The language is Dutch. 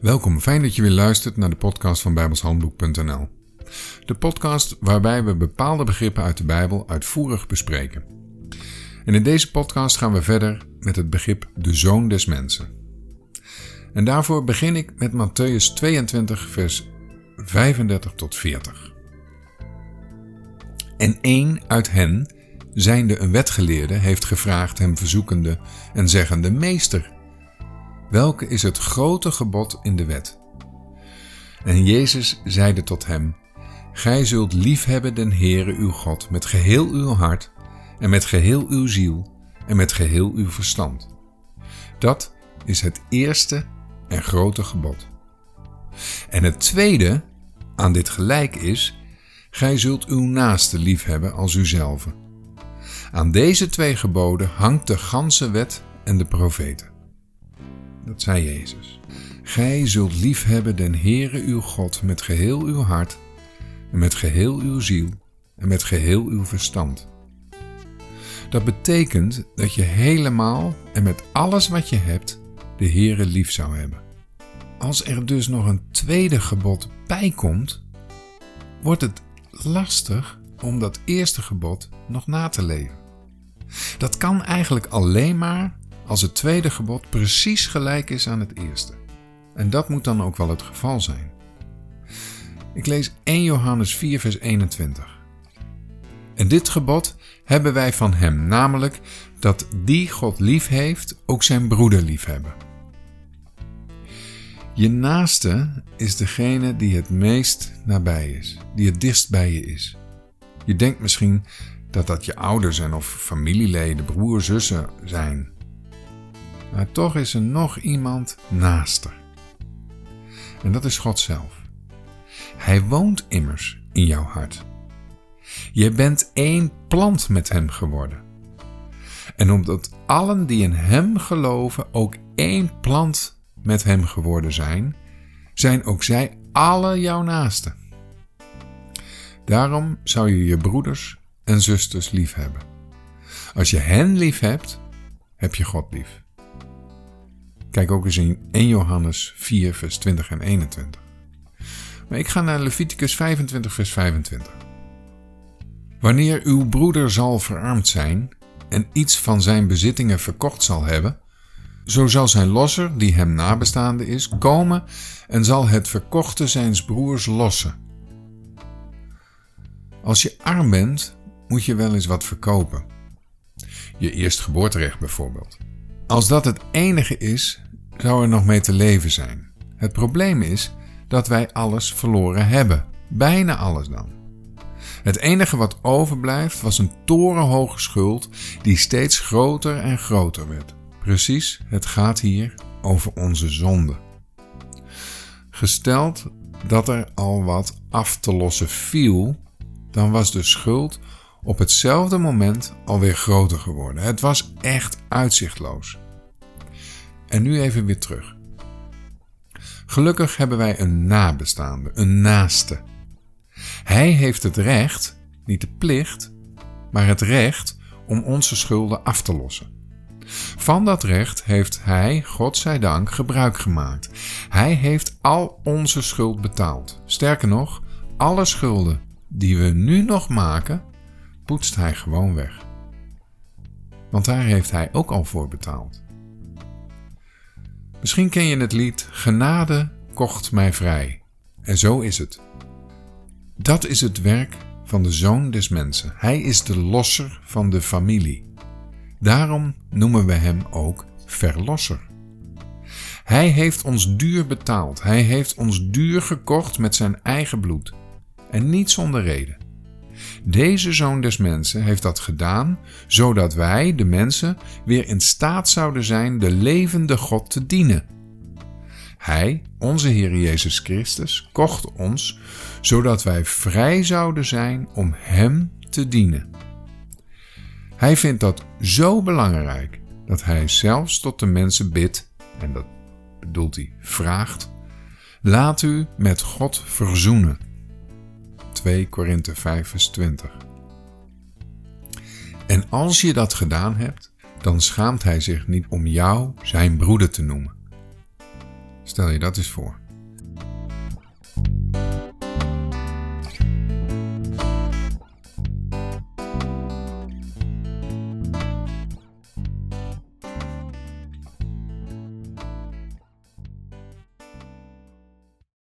Welkom, fijn dat je weer luistert naar de podcast van bijbelshandboek.nl. De podcast waarbij we bepaalde begrippen uit de Bijbel uitvoerig bespreken. En in deze podcast gaan we verder met het begrip de Zoon des Mensen. En daarvoor begin ik met Matthäus 22, vers 35 tot 40. En één uit hen, zijnde een wetgeleerde, heeft gevraagd hem verzoekende en zeggende: Meester, welke is het grote gebod in de wet? En Jezus zeide tot hem: Gij zult liefhebben den Heere uw God met geheel uw hart en met geheel uw ziel en met geheel uw verstand. Dat is het eerste en grote gebod. En het tweede aan dit gelijk is: Gij zult uw naaste liefhebben als uzelf. Aan deze twee geboden hangt de ganse wet en de profeten. Dat zei Jezus. Gij zult liefhebben den Heere uw God met geheel uw hart en met geheel uw ziel en met geheel uw verstand. Dat betekent dat je helemaal en met alles wat je hebt de Heere lief zou hebben. Als er dus nog een tweede gebod bij komt, wordt het lastig om dat eerste gebod nog na te leven. Dat kan eigenlijk alleen maar als het tweede gebod precies gelijk is aan het eerste. En dat moet dan ook wel het geval zijn. Ik lees 1 Johannes 4, vers 21. En dit gebod hebben wij van hem, namelijk dat die God lief heeft, ook zijn broeder lief hebben. Je naaste is degene die het meest nabij is, die het dichtst bij je is. Je denkt misschien dat dat je ouders zijn of familieleden, broer, zussen zijn. Maar toch is er nog iemand naaster. En dat is God zelf. Hij woont immers in jouw hart. Je bent één plant met Hem geworden. En omdat allen die in Hem geloven ook één plant met Hem geworden zijn, zijn ook zij alle jouw naasten. Daarom zou je je broeders en zusters lief hebben. Als je hen lief hebt, heb je God lief. Kijk ook eens in 1 Johannes 4, vers 20 en 21. Maar ik ga naar Leviticus 25, vers 25. Wanneer uw broeder zal verarmd zijn en iets van zijn bezittingen verkocht zal hebben, zo zal zijn losser, die hem nabestaande is, komen en zal het verkochte zijns broers lossen. Als je arm bent, moet je wel eens wat verkopen. Je eerstgeboorterecht bijvoorbeeld. Als dat het enige is, zou er nog mee te leven zijn. Het probleem is dat wij alles verloren hebben. Bijna alles dan. Het enige wat overblijft was een torenhoge schuld die steeds groter en groter werd. Precies, het gaat hier over onze zonde. Gesteld dat er al wat af te lossen viel, dan was de schuld op hetzelfde moment alweer groter geworden. Het was echt uitzichtloos. En nu even weer terug. Gelukkig hebben wij een nabestaande, een naaste. Hij heeft het recht, niet de plicht, maar het recht om onze schulden af te lossen. Van dat recht heeft Hij, God zij dank, gebruik gemaakt. Hij heeft al onze schuld betaald. Sterker nog, alle schulden die we nu nog maken, poetst Hij gewoon weg. Want daar heeft Hij ook al voor betaald. Misschien ken je het lied Genade kocht mij vrij. En zo is het. Dat is het werk van de Zoon des Mensen. Hij is de losser van de familie. Daarom noemen we hem ook Verlosser. Hij heeft ons duur betaald. Hij heeft ons duur gekocht met zijn eigen bloed. En niet zonder reden. Deze zoon des mensen heeft dat gedaan, zodat wij, de mensen, weer in staat zouden zijn de levende God te dienen. Hij, onze Heer Jezus Christus, kocht ons, zodat wij vrij zouden zijn om Hem te dienen. Hij vindt dat zo belangrijk dat Hij zelfs tot de mensen bidt, en dat bedoelt hij vraagt, laat u met God verzoenen. 2 Korinthe 5 vers 20. En als je dat gedaan hebt, dan schaamt hij zich niet om jou zijn broeder te noemen. Stel je dat eens voor.